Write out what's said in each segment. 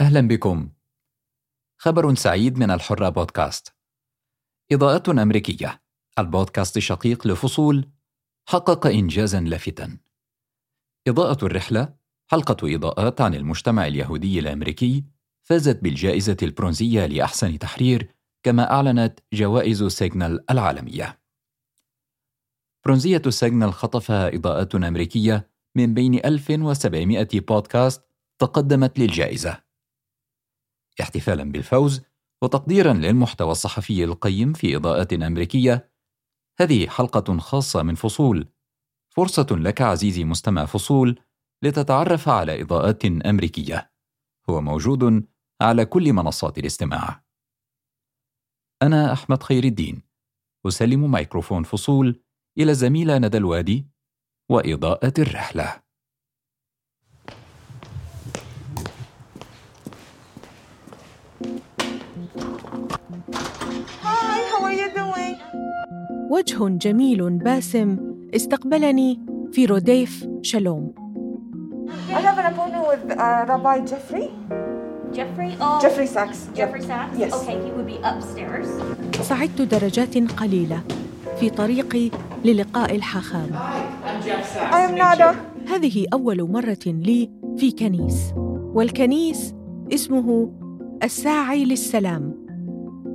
أهلا بكم. خبر سعيد من الحرة بودكاست. إضاءات أمريكية، البودكاست الشقيق لفصول حقق إنجازا لافتا. إضاءة الرحلة حلقة إضاءات عن المجتمع اليهودي الأمريكي فازت بالجائزة البرونزية لأحسن تحرير كما أعلنت جوائز سيجنال العالمية. برونزية سيجنال خطفها إضاءات أمريكية من بين 1700 بودكاست تقدمت للجائزة. احتفالا بالفوز وتقديرا للمحتوى الصحفي القيم في إضاءات أمريكية. هذه حلقة خاصة من فصول. فرصة لك عزيزي مستمع فصول لتتعرف على إضاءات أمريكية. هو موجود على كل منصات الاستماع. أنا أحمد خير الدين. أسلم ميكروفون فصول إلى الزميلة ندى الوادي وإضاءة الرحلة. وجه جميل باسم استقبلني في روديف شالوم I have an appointment with uh, Rabbi Jeffrey. Jeffrey? Oh, Jeffrey Sachs. Jeffrey Sachs? Yes. Okay, he would be upstairs. صعدت درجات قليلة في طريقي للقاء الحاخام I am Nada. هذه أول مرة لي في كنيس والكنيس اسمه الساعي للسلام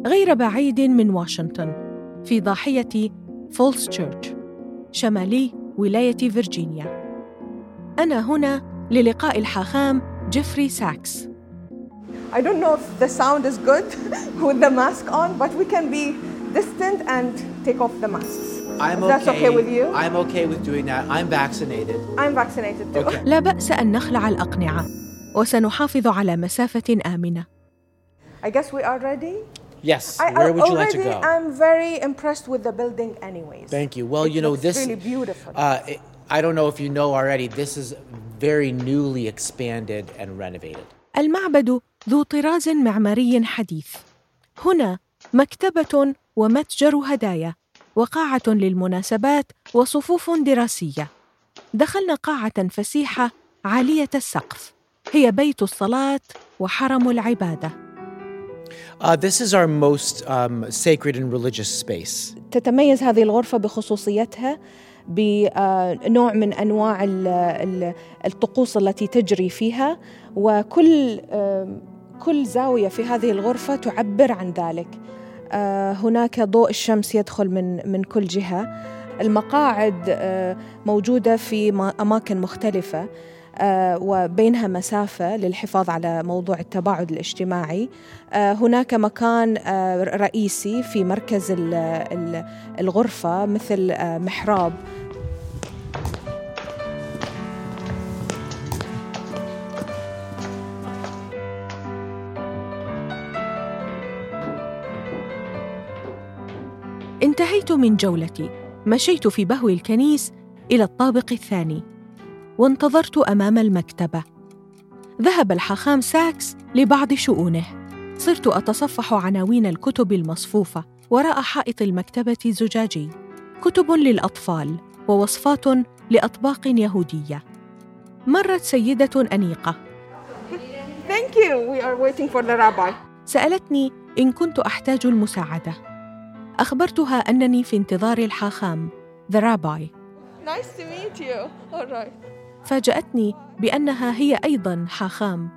غير بعيد من واشنطن في ضاحية فولس تشيرش شمالي ولاية فيرجينيا أنا هنا للقاء الحاخام جيفري ساكس I don't know if the sound is good with the mask on, but we can be distant and take off the masks. I'm that's okay with you. I'm okay with doing that. I'm vaccinated. I'm vaccinated too. Okay. لا بأس أن نخلع الأقنعة وسنحافظ على مسافة آمنة I guess we are ready. Yes. I, Where would you like to already go? am very impressed with the building, anyways. Thank you. Well, It you know this. really beautiful. Uh, it, I don't know if you know already. This is very newly expanded and renovated. المعبد ذو طراز معماري حديث هنا مكتبة ومتجر هدايا وقاعة للمناسبات وصفوف دراسية دخلنا قاعة فسيحة عالية السقف هي بيت الصلاة وحرم العبادة Uh, this is our most um, sacred and religious space. تتميز هذه الغرفة بخصوصيتها بنوع من أنواع ال- ال- الطقوس التي تجري فيها وكل آم، كل زاوية في هذه الغرفة تعبر عن ذلك. آه، هناك ضوء الشمس يدخل من من كل جهة. المقاعد آه، موجودة في ما- أماكن مختلفة. آه، وبينها مسافة للحفاظ على موضوع التباعد الاجتماعي. آه، هناك مكان آه، رئيسي في مركز ال- ال- الغرفة مثل آه، محراب. انتهيت من جولتي. مشيت في بهو الكنيس إلى الطابق الثاني. وانتظرت أمام المكتبة ذهب الحاخام ساكس لبعض شؤونه صرت أتصفح عناوين الكتب المصفوفة وراء حائط المكتبة زجاجي كتب للأطفال ووصفات لأطباق يهودية مرت سيدة أنيقة Thank you. We are waiting for the rabbi. سألتني إن كنت أحتاج المساعدة أخبرتها أنني في انتظار الحاخام the rabbi Nice to meet you. All right. فاجأتني بأنها هي أيضا حاخام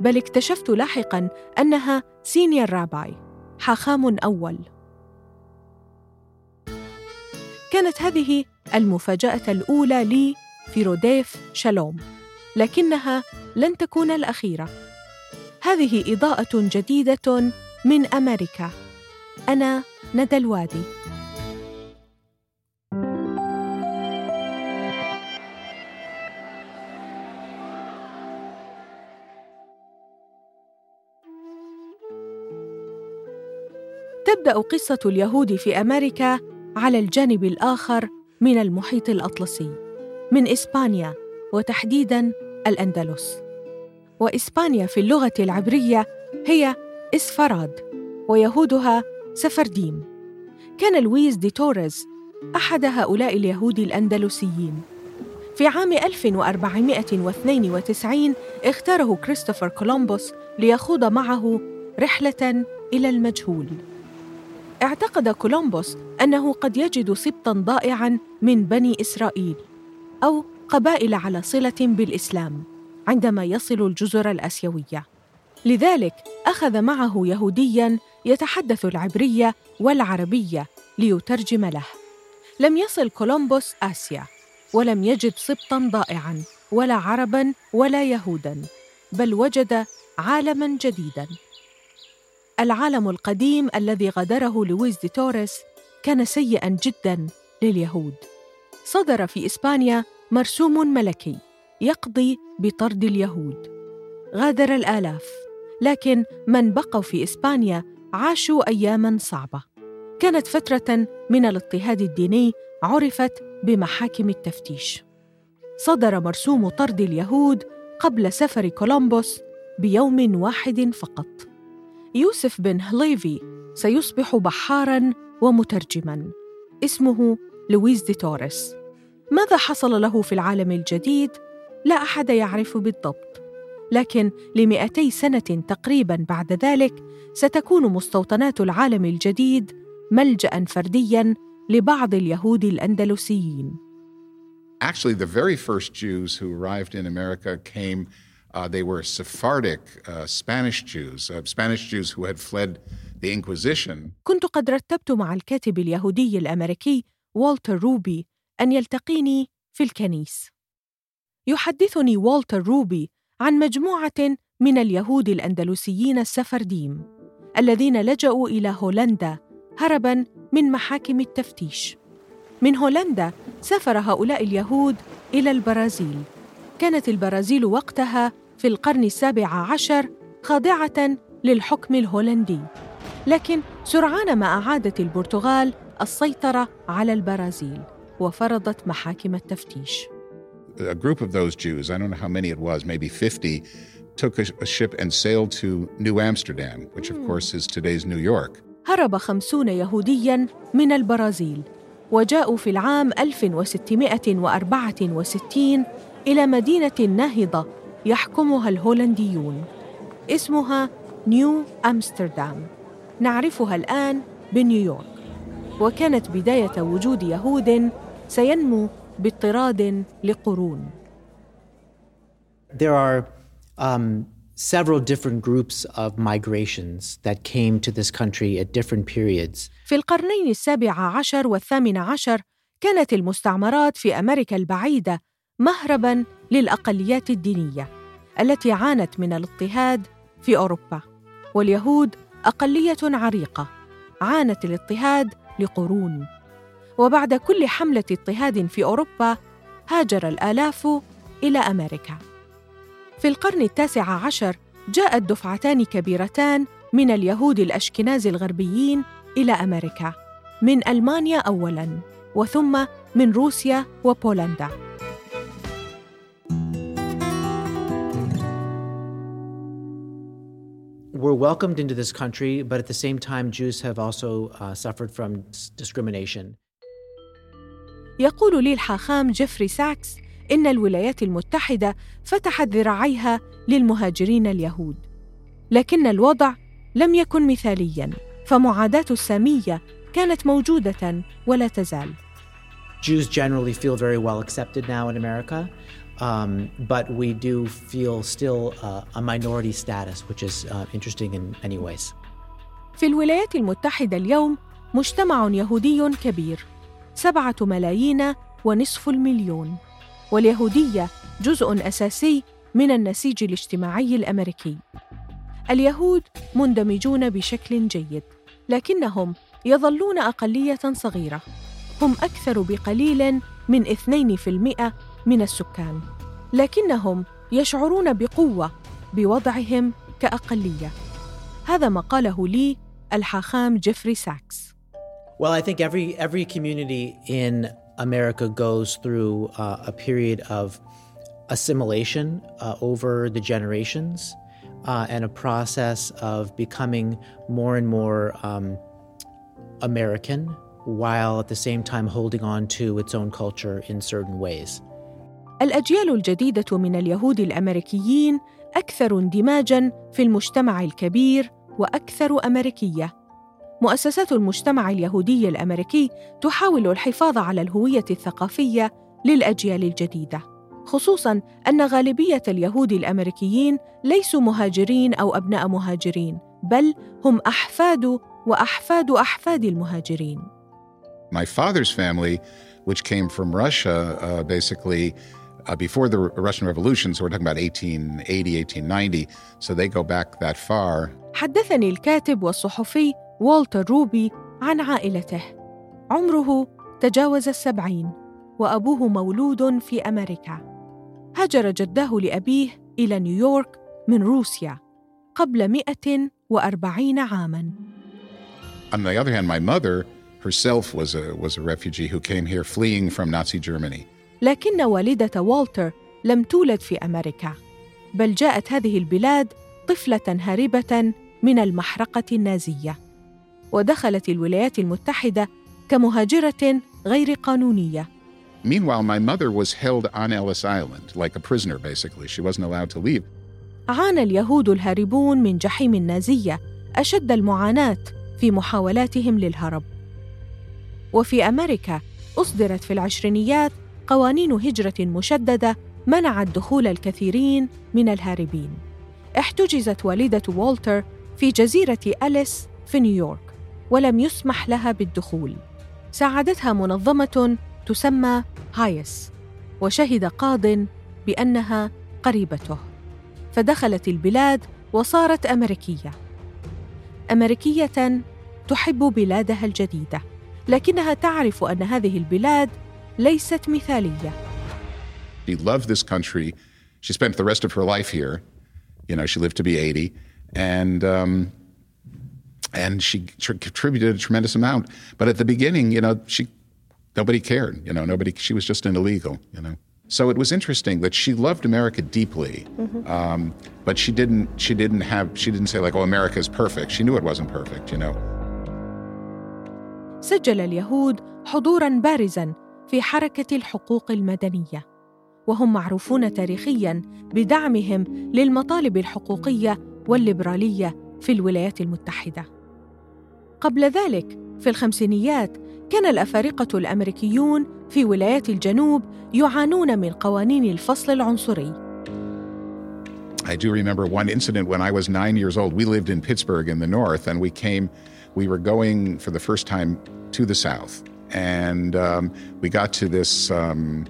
بل اكتشفت لاحقا أنها senior rabbi حاخام أول. كانت هذه المفاجأة الأولى لي في روديف شالوم لكنها لن تكون الأخيرة. هذه إضاءة جديدة من أمريكا. أنا ندى الوادي. تبدأ قصة اليهود في أمريكا على الجانب الآخر من المحيط الأطلسي من إسبانيا وتحديدا الأندلس. وإسبانيا في اللغة العبرية هي إسفراد ويهودها سفرديم. كان لويس دي توريز أحد هؤلاء اليهود الأندلسيين. في عام 1492 اختاره كريستوفر كولومبوس ليخوض معه رحلة إلى المجهول. اعتقد كولومبوس أنه قد يجد سبطاً ضائعاً من بني إسرائيل أو قبائل على صلة بالإسلام عندما يصل الجزر الآسيوية. لذلك أخذ معه يهودياً يتحدث العبرية والعربية ليترجم له. لم يصل كولومبوس آسيا ولم يجد سبطا ضائعا ولا عربا ولا يهودا بل وجد عالما جديدا العالم القديم الذي غادره لويس دي توريس كان سيئا جدا لليهود. صدر في إسبانيا مرسوم ملكي يقضي بطرد اليهود. غادر الآلاف لكن من بقوا في إسبانيا عاشوا اياما صعبة. كانت فترة من الاضطهاد الديني عرفت بمحاكم التفتيش. صدر مرسوم طرد اليهود قبل سفر كولومبوس بيوم واحد فقط. يوسف بن هليفي سيصبح بحارا ومترجما. اسمه لويس دي توريس. ماذا حصل له في العالم الجديد؟ لا أحد يعرف بالضبط. لكن لمئتي سنة تقريبا بعد ذلك ستكون مستوطنات العالم الجديد ملجا فرديا لبعض اليهود الأندلسيين. Actually, the very first Jews who arrived in America came, uh, they were Sephardic uh, Spanish Jews, uh, Spanish Jews who had fled the Inquisition. كنت قد رتبت مع الكاتب اليهودي الأمريكي والتر روبي أن يلتقيني في الكنيس. يحدثني والتر روبي عن مجموعة من اليهود الأندلسيين السفرديم الذين لجأوا إلى هولندا هربا من محاكم التفتيش من هولندا سافر هؤلاء اليهود إلى البرازيل كانت البرازيل وقتها في القرن السابع عشر خاضعة للحكم الهولندي. لكن سرعان ما أعادت البرتغال السيطرة على البرازيل وفرضت محاكم التفتيش. A group of those Jews, I don't know how many it was, maybe 50, took a, a ship and sailed to New Amsterdam, which of course is today's New York. هرب خمسون يهودياً من البرازيل وجاءوا في العام 1664 إلى مدينة ناهضة يحكمها الهولنديون. اسمها نيو أمستردام. نعرفها الآن بنيويورك. وكانت بداية وجود يهود سينمو باضطراد لقرون. There are um, several different groups of migrations that came to this country at different periods. في القرنين السابع عشر والثامن عشر كانت المستعمرات في أمريكا البعيدة مهرباً للأقليات الدينية التي عانت من الاضطهاد في أوروبا. واليهود أقلية عريقة عانت الاضطهاد لقرون. وبعد كل حملة اضطهاد في أوروبا هاجر الآلاف إلى أمريكا. في القرن التاسع عشر جاءت دفعتان كبيرتان من اليهود الأشكناز الغربيين إلى أمريكا من ألمانيا أولاً وثم من روسيا وبولندا. We're welcomed into this country, but at the same time, Jews have also uh, suffered from discrimination. يقول لي الحاخام جيفري ساكس إن الولايات المتحدة فتحت ذراعيها للمهاجرين اليهود لكن الوضع لم يكن مثالياً فمعاداة السامية كانت موجودة ولا تزال Jews generally feel very well accepted now in America, um, but we do feel still uh, a minority status, which is uh, interesting in many ways. في الولايات المتحدة اليوم مجتمع يهودي كبير سبعة ملايين ونصف المليون واليهودية جزء أساسي من النسيج الاجتماعي الأمريكي. اليهود مندمجون بشكل جيد، لكنهم يظلون أقلية صغيرة. هم أكثر بقليل من 2% من السكان، لكنهم يشعرون بقوة بوضعهم كأقلية. هذا ما قاله لي الحاخام جيفري ساكس. Well, I think every every community in America goes through uh, a period of assimilation uh, over the generations uh, and a process of becoming more and more um, American while at the same time holding on to its own culture in certain ways. الأجيال الجديدة من اليهود الأمريكيين أكثر اندماجاً في المجتمع الكبير وأكثر أمريكية. مؤسسات المجتمع اليهودي الأمريكي تحاول الحفاظ على الهوية الثقافية للأجيال الجديدة. خصوصاً أن غالبية اليهود الأمريكيين ليسوا مهاجرين أو أبناء مهاجرين، بل هم أحفاد وأحفاد أحفاد المهاجرين. My father's family, which came from Russia, uh, basically uh, before the Russian Revolution, so we're talking about 1880, 1890, so they go back that far. حدثني الكاتب والصحفي والتر روبي عن عائلته عمره تجاوز السبعين وأبوه مولود في أمريكا هاجر جداه لأبيه إلى نيويورك من روسيا قبل 140 عاماً On the other hand, my mother herself was a, was a refugee who came here fleeing from Nazi Germany. لكن والدة والتر لم تولد في أمريكا بل جاءت هذه البلاد طفلة هاربة من المحرقة النازية ودخلت الولايات المتحدة كمهاجرة غير قانونية Meanwhile, my mother was held on Ellis Island, like a prisoner basically. She wasn't allowed to leave. عانى اليهود الهاربون من جحيم النازية أشد المعاناة في محاولاتهم للهرب وفي أمريكا أصدرت في العشرينيات قوانين هجرة مشددة منعت دخول الكثيرين من الهاربين. احتجزت والدة والتر في جزيرة أليس في نيويورك ولم يسمح لها بالدخول. ساعدتها منظمة تسمى هايس وشهد قاض بأنها قريبته. فدخلت البلاد وصارت أمريكية. أمريكية تحب بلادها الجديدة لكنها تعرف أن هذه البلاد ليست مثالية She loved this country. She spent the rest of her life here. You know, she lived to be 80. And, um, and she tr- contributed a tremendous amount. But at the beginning, you know, she, nobody cared. You know, nobody, she was just an illegal, you know. So it was interesting that she loved America deeply, um, but she didn't. She didn't have. She didn't say like, "Oh, America is perfect." She knew it wasn't perfect, you know. سجل اليهود حضورا بارزا في حركة الحقوق المدنية وهم معروفون تاريخيا بدعمهم للمطالب الحقوقية والليبرالية في الولايات المتحدة قبل ذلك في الخمسينيات كان الأفارقة الأمريكيون في ولايات الجنوب يعانون من قوانين الفصل العنصري I do remember one incident when I was nine years old. We lived in Pittsburgh in the north, and we came. We were going for the first time to the south, and um, we got to this. Um,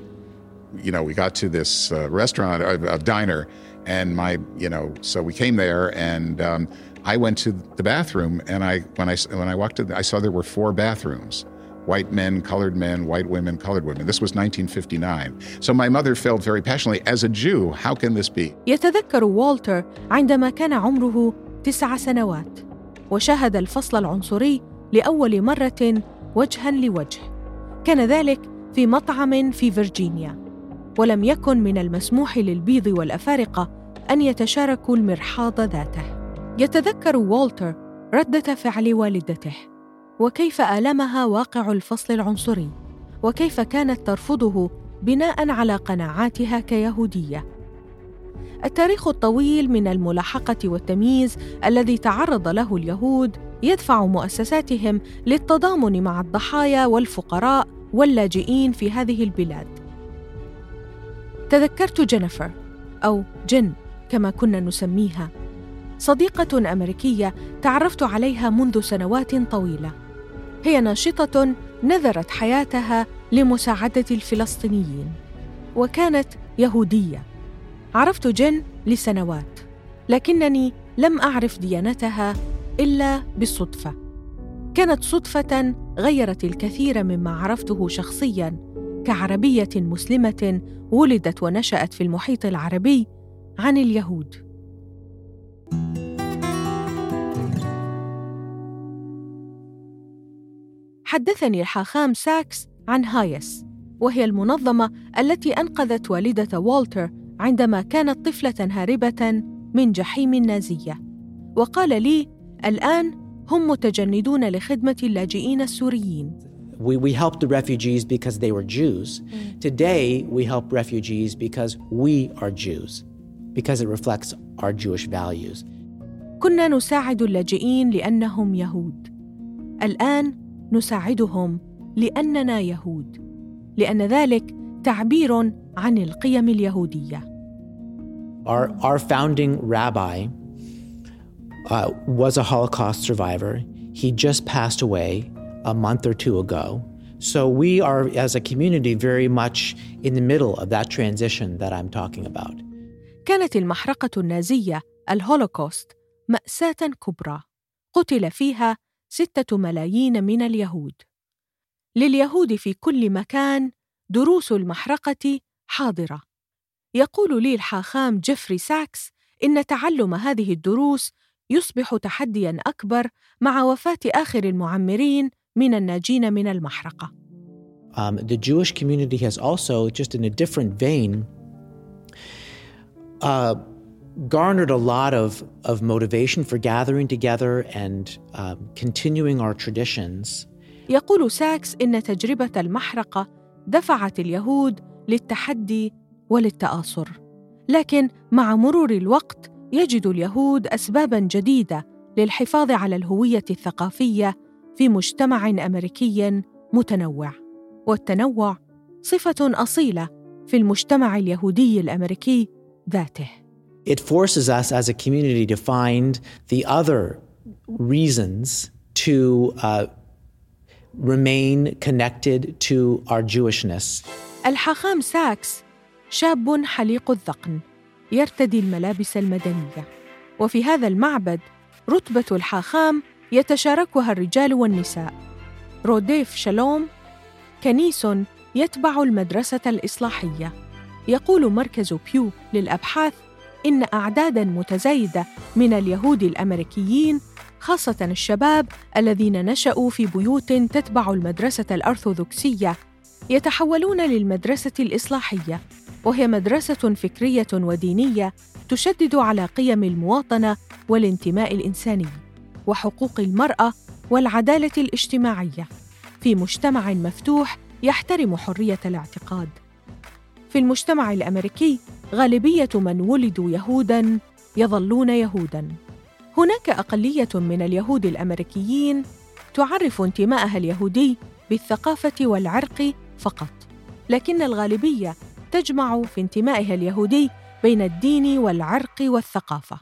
you know, we got to this uh, restaurant, a, a diner, and my, you know, so we came there, and um, I went to the bathroom, and I when I when I walked in, I saw there were four bathrooms, white men, colored men, white women, colored women. This was 1959. So my mother felt very passionately, as a Jew, how can this be? يتذكر والتر عندما كان عمره تسع سنوات وشاهد الفصل العنصري لاول مره وجها لوجه. كان ذلك في مطعم في فيرجينيا ولم يكن من المسموح للبيض والأفارقة أن يتشاركوا المرحاض ذاته. يتذكر والتر ردة فعل والدته وكيف آلمها واقع الفصل العنصري وكيف كانت ترفضه بناء على قناعاتها كيهودية. التاريخ الطويل من الملاحقة والتمييز الذي تعرض له اليهود يدفع مؤسساتهم للتضامن مع الضحايا والفقراء واللاجئين في هذه البلاد. تذكرت جينيفر أو جن كما كنا نسميها. صديقة أمريكية تعرفت عليها منذ سنوات طويلة. هي ناشطة نذرت حياتها لمساعدة الفلسطينيين وكانت يهودية. عرفت جن لسنوات لكنني لم أعرف ديانتها إلا بالصدفه كانت صدفة غيرت الكثير مما عرفته شخصيا كعربية مسلمة ولدت ونشأت في المحيط العربي عن اليهود. حدثني الحاخام ساكس عن هايس وهي المنظمة التي أنقذت والدة والتر عندما كانت طفلة هاربة من جحيم النازية. وقال لي الان هم متجندون لخدمه اللاجئين السوريين We, we helped the refugees because they were Jews. Today, we help refugees because we are Jews, because it reflects our Jewish values. كنا نساعد اللاجئين لانهم يهود الان نساعدهم لاننا يهود لأن ذلك تعبير عن القيم اليهوديه Our, our founding rabbi uh, was a Holocaust survivor. He just passed away a month or two ago. So we are, as a community, very much in the middle of that transition that I'm talking about. كانت المحرقة النازية الهولوكوست مأساة كبرى قتل فيها ستة ملايين من اليهود لليهود في كل مكان دروس المحرقة حاضرة يقول لي الحاخام جيفري ساكس إن تعلم هذه الدروس يصبح تحديا اكبر مع وفاه اخر المعمرين من الناجين من المحرقه Um, the Jewish community has also, just in a different vein, uh, garnered a lot of, of motivation for gathering together and um, continuing our traditions. يقول ساكس ان تجربه المحرقه دفعت اليهود للتحدي وللتاثر لكن مع مرور الوقت يجد اليهود اسبابا جديدة للحفاظ على الهوية الثقافية في مجتمع أمريكي متنوع. والتنوع صفة أصيلة في المجتمع اليهودي الأمريكي ذاته. It forces us as a community to find the other reasons to uh, remain connected to our Jewishness. الحاخام ساكس شاب حليق الذقن. يرتدي الملابس المدنية. وفي هذا المعبد رتبة الحاخام يتشاركها الرجال والنساء. روديف شالوم كنيس يتبع المدرسة الإصلاحية. يقول مركز بيو للأبحاث إن أعدادا متزايدة من اليهود الأمريكيين خاصة الشباب الذين نشأوا في بيوت تتبع المدرسة الأرثوذكسية يتحولون للمدرسة الإصلاحية. وهي مدرسة فكرية ودينية تشدد على قيم المواطنة والانتماء الإنساني وحقوق المرأة والعدالة الاجتماعية. في مجتمع مفتوح يحترم حرية الاعتقاد. في المجتمع الأمريكي غالبية من ولدوا يهودا يظلون يهودا. هناك أقلية من اليهود الأمريكيين تعرف انتماءها اليهودي بالثقافة والعرق فقط لكن الغالبية تجمع في انتمائها اليهودي بين الدين والعرق والثقافة.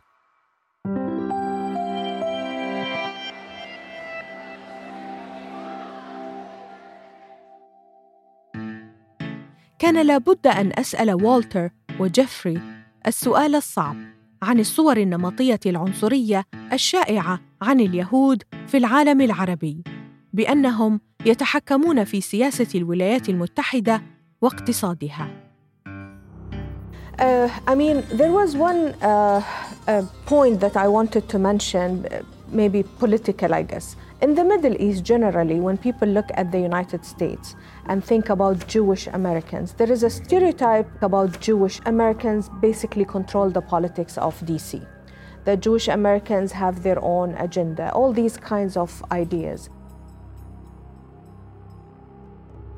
كان لابد أن أسأل والتر وجيفري السؤال الصعب عن الصور النمطية العنصرية الشائعة عن اليهود في العالم العربي بأنهم يتحكمون في سياسة الولايات المتحدة واقتصادها. I mean, there was one uh, uh, point that I wanted to mention, uh, maybe political, I guess. In the Middle East, generally, when people look at the United States and think about Jewish Americans, there is a stereotype about Jewish Americans basically control the politics of DC. The Jewish Americans have their own agenda, all these kinds of ideas.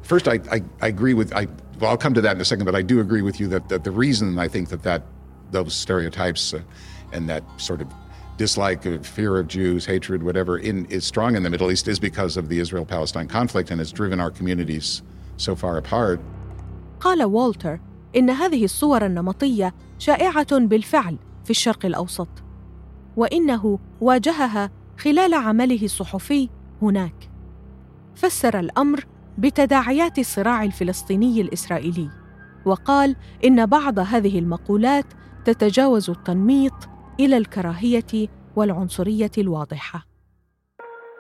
First, I, I, I agree with, I, well, I'll come to that in a second, but I do agree with you that, that the reason I think that, that those stereotypes uh, and that sort of dislike, of fear of Jews, hatred, whatever, in, is strong in the Middle East is because of the Israel Palestine conflict and has driven our communities so far apart. قال والتر ان هذه الصور النمطيه شائعه بالفعل في الشرق الاوسط وانه واجهها خلال عمله الصحفي هناك فسر الامر بتداعيات الصراع الفلسطيني الاسرائيلي وقال ان بعض هذه المقولات تتجاوز التنميط إلى الكراهيه والعنصريه الواضحه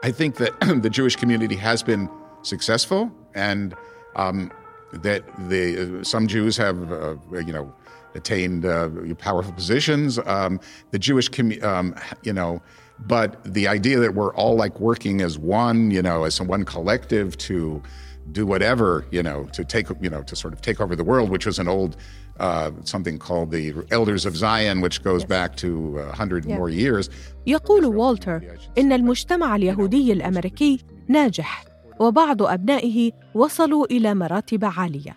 I think that the Jewish community has been successful, and um, that the uh, some Jews have, uh, you know, attained uh, powerful positions. Um, the Jewish, commu- um, you know, but the idea that we're all like working as one, you know, as one collective to do whatever, you know, to take, you know, to sort of take over the world, which was an old uh, something called the Elders of Zion, which goes back to a hundred more years. يقول والتر إن المجتمع اليهودي الأمريكي ناجح وبعض أبنائه وصلوا إلى مراتب عالية.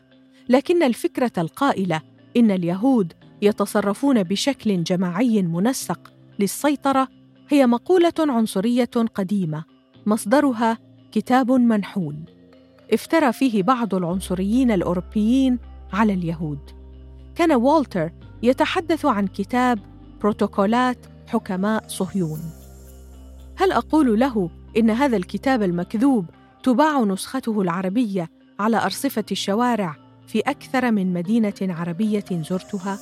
لكن الفكرة القائلة إن اليهود يتصرفون بشكل جماعي منسق للسيطرة هي مقولة عنصرية قديمة مصدرها كتاب منحول. افترى فيه بعض العنصريين الأوروبيين على اليهود. كان والتر يتحدث عن كتاب بروتوكولات حكماء صهيون. هل أقول له إن هذا الكتاب المكذوب تباع نسخته العربية على أرصفة الشوارع في أكثر من مدينة عربية زرتها؟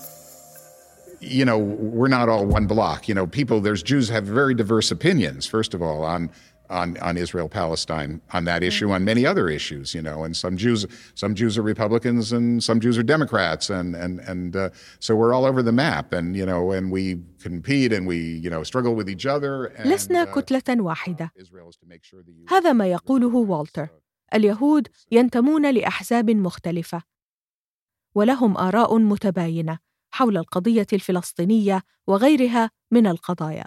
You know, we're not all one block. You know, people, there's Jews have very diverse opinions, first of all, on on, on Israel Palestine on that issue, on many other issues, you know. And some Jews some Jews are Republicans and some Jews are Democrats, and and and uh, so we're all over the map, and you know, and we compete and we you know struggle with each other. And, لسنا uh, that you هذا ما يقوله والتر اليهود ينتمون لاحزاب مختلفه ولهم اراء متباينه حول القضية الفلسطينيه وغيرها من القضايا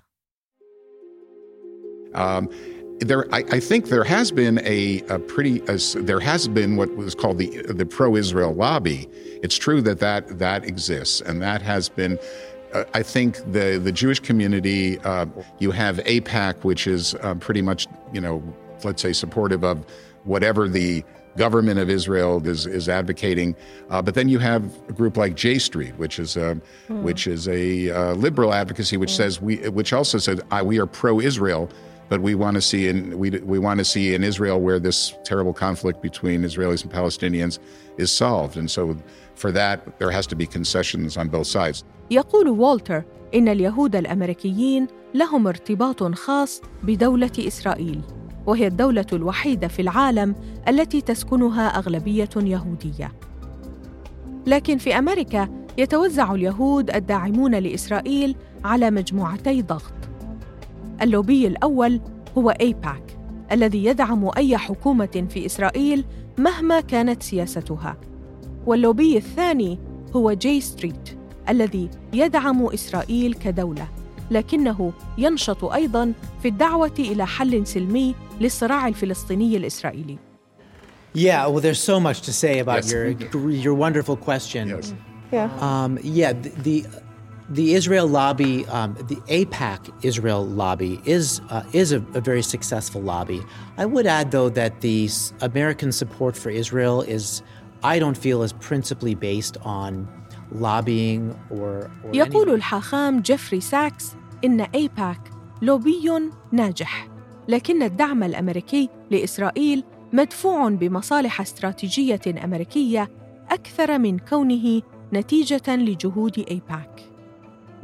Um, there, I, I think there has been a, a pretty, a there has been what was called the the pro-Israel lobby. It's true that that that exists, and that has been. Uh, I think the the Jewish community. Uh, you have APAC, which is uh, pretty much, you know, let's say supportive of whatever the government of Israel is is advocating. Uh, but then you have a group like J Street, which is a, which is a uh, liberal advocacy, which says we, which also says uh, we are pro-Israel, but we want to see in we we want to see an Israel where this terrible conflict between Israelis and Palestinians is solved, and so for that there has to be concessions on both sides. يقول والتر إن اليهود الأمريكيين لهم ارتباط خاص بدولة إسرائيل، وهي الدولة الوحيدة في العالم التي تسكنها أغلبية يهودية. لكن في أمريكا يتوزع اليهود الداعمون لإسرائيل على مجموعتي ضغط. اللوبي الأول هو أيباك الذي يدعم أي حكومة في إسرائيل مهما كانت سياستها. واللوبي الثاني هو جي ستريت الذي يدعم إسرائيل كدولة لكنه ينشط أيضا في الدعوة إلى حل سلمي للصراع الفلسطيني الإسرائيلي Yeah, well, there's so much to say about Yes. your your wonderful question. Yes. Yeah. Um, yeah, the, the the Israel lobby, um, the APAC Israel lobby, is uh, is a, a very successful lobby. I would add, though, that the American support for Israel is, I don't feel, is principally based on lobbying or. or يقول الحاخام جيفري ساكس ان ايباك لوبي ناجح لكن الدعم الامريكي لاسرائيل مدفوع بمصالح استراتيجيه امريكيه أكثر من كونه نتيجه لجهود ايباك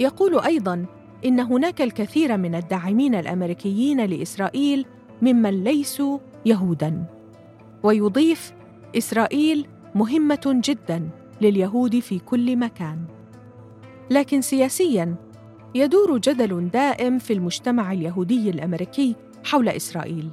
يقول أيضا إن هناك الكثير من الداعمين الأمريكيين لإسرائيل ممن ليسوا يهودا. ويضيف إسرائيل مهمة جدا لليهود في كل مكان. لكن سياسيا يدور جدل دائم في المجتمع اليهودي الأمريكي حول إسرائيل.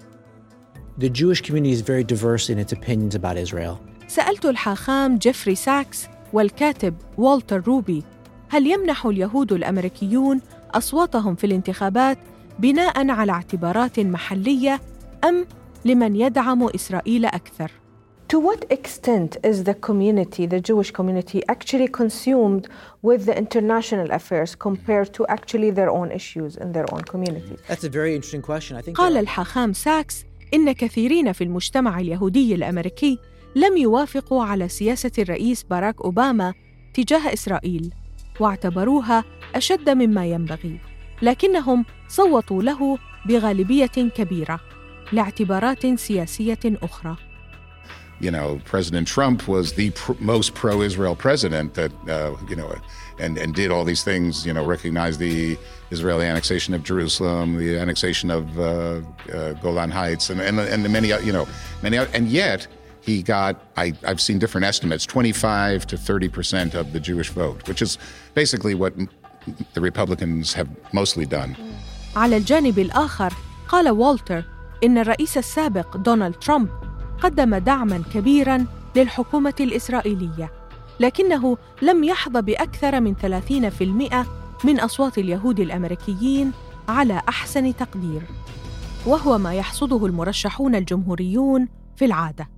The Jewish community is very diverse in its opinions about Israel. سألت الحاخام جيفري ساكس والكاتب والتر روبي هل يمنح اليهود الامريكيون اصواتهم في الانتخابات بناء على اعتبارات محليه ام لمن يدعم اسرائيل أكثر To what extent is the community, the Jewish community, actually consumed with the international affairs compared to actually their own issues in their own communities? That's a very interesting question. I think قال الحاخام ساكس إن كثيرين في المجتمع اليهودي الأمريكي لم يوافقوا على سياسة الرئيس باراك أوباما تجاه إسرائيل واعتبروها أشد مما ينبغي لكنهم صوتوا له بغالبية كبيرة لاعتبارات سياسية أخرى you know, President Trump was the pr- most pro-Israel president that, uh, you know, and, and did all these things, you know, recognized the Israeli annexation of Jerusalem, the annexation of uh, uh, Golan Heights, and, and, and many, uh, you know, many, and yet he got, I, I've seen different estimates, 25 to 30 percent of the Jewish vote, which is basically what the Republicans have mostly done. على الجانب الآخر قال والتر إن الرئيس السابق دونالد ترامب قدم دعما كبيرا للحكومة الإسرائيلية لكنه لم يحظى بأكثر من 30% من أصوات اليهود الأمريكيين على أحسن تقدير وهو ما يحصده المرشحون الجمهوريون في العادة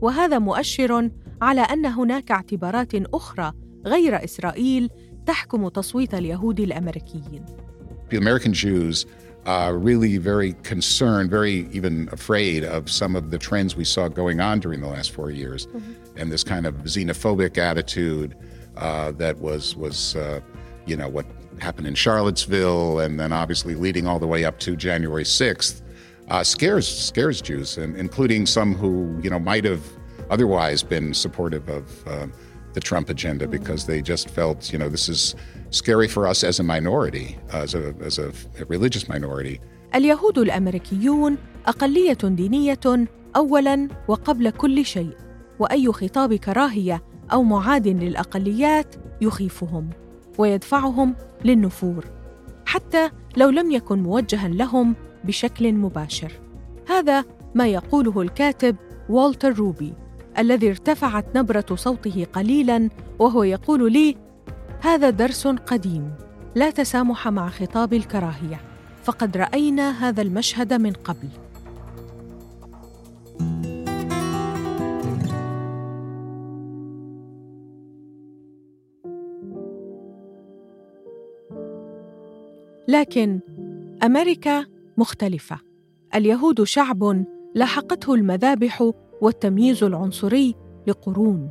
وهذا مؤشر على ان هناك اعتبارات أخرى غير اسرائيل تحكم تصويت اليهود الامريكيين The American Jews are really very concerned, very even afraid of some of the trends we saw going on during the last four years, and this kind of xenophobic attitude uh, that was was uh, you know what happened in Charlottesville, and then obviously leading all the way up to January sixth, uh, scares scares Jews, and including some who you know might have otherwise been supportive of uh, the Trump agenda because they just felt you know this is scary for us as a minority, as a as a religious minority. اليهود الامريكيون اقليه دينيه اولا وقبل كل شيء واي خطاب كراهيه أو معاد للاقليات يخيفهم ويدفعهم للنفور حتى لو لم يكن موجها لهم بشكل مباشر. هذا ما يقوله الكاتب والتر روبي الذي ارتفعت نبرة صوته قليلا وهو يقول لي هذا درس قديم لا تسامح مع خطاب الكراهية فقد رأينا هذا المشهد من قبل. لكن أمريكا مختلفه اليهود شعب لاحقته المذابح والتمييز العنصري لقرون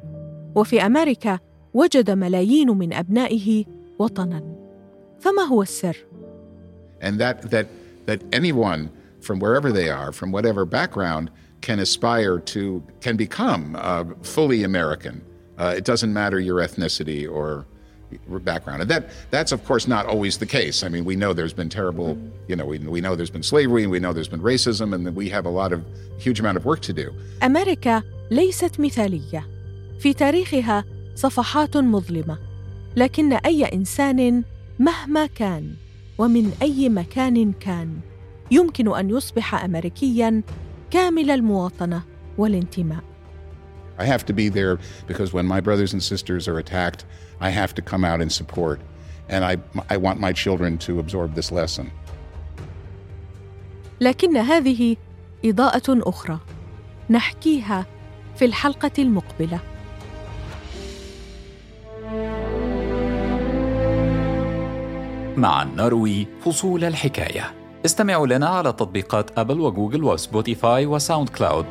وفي أمريكا وجد ملايين من ابنائه وطنا فما هو السر and that that that anyone from wherever they are, from whatever background, can aspire to can become uh, fully American. Uh, it doesn't matter your ethnicity or background, and that that's of course not always the case. I mean, we know there's been terrible, you know, we, we know there's been slavery, we know there's been racism, and we have a lot of huge amount of work to do. أمريكا ليست مثاليه في تاريخها صفحات مظلمه لكن اي انسان مهما كان ومن اي مكان كان يمكن ان يصبح امريكيا كامل المواطنه والانتماء I have to be there because when my brothers and sisters are attacked, I have to come out and support, and I I want my children to absorb this lesson. لكن هذه اضاءه أخرى نحكيها في الحلقة المقبله معا نروي فصول الحكاية استمعوا لنا على تطبيقات Apple و Google و Spotify و SoundCloud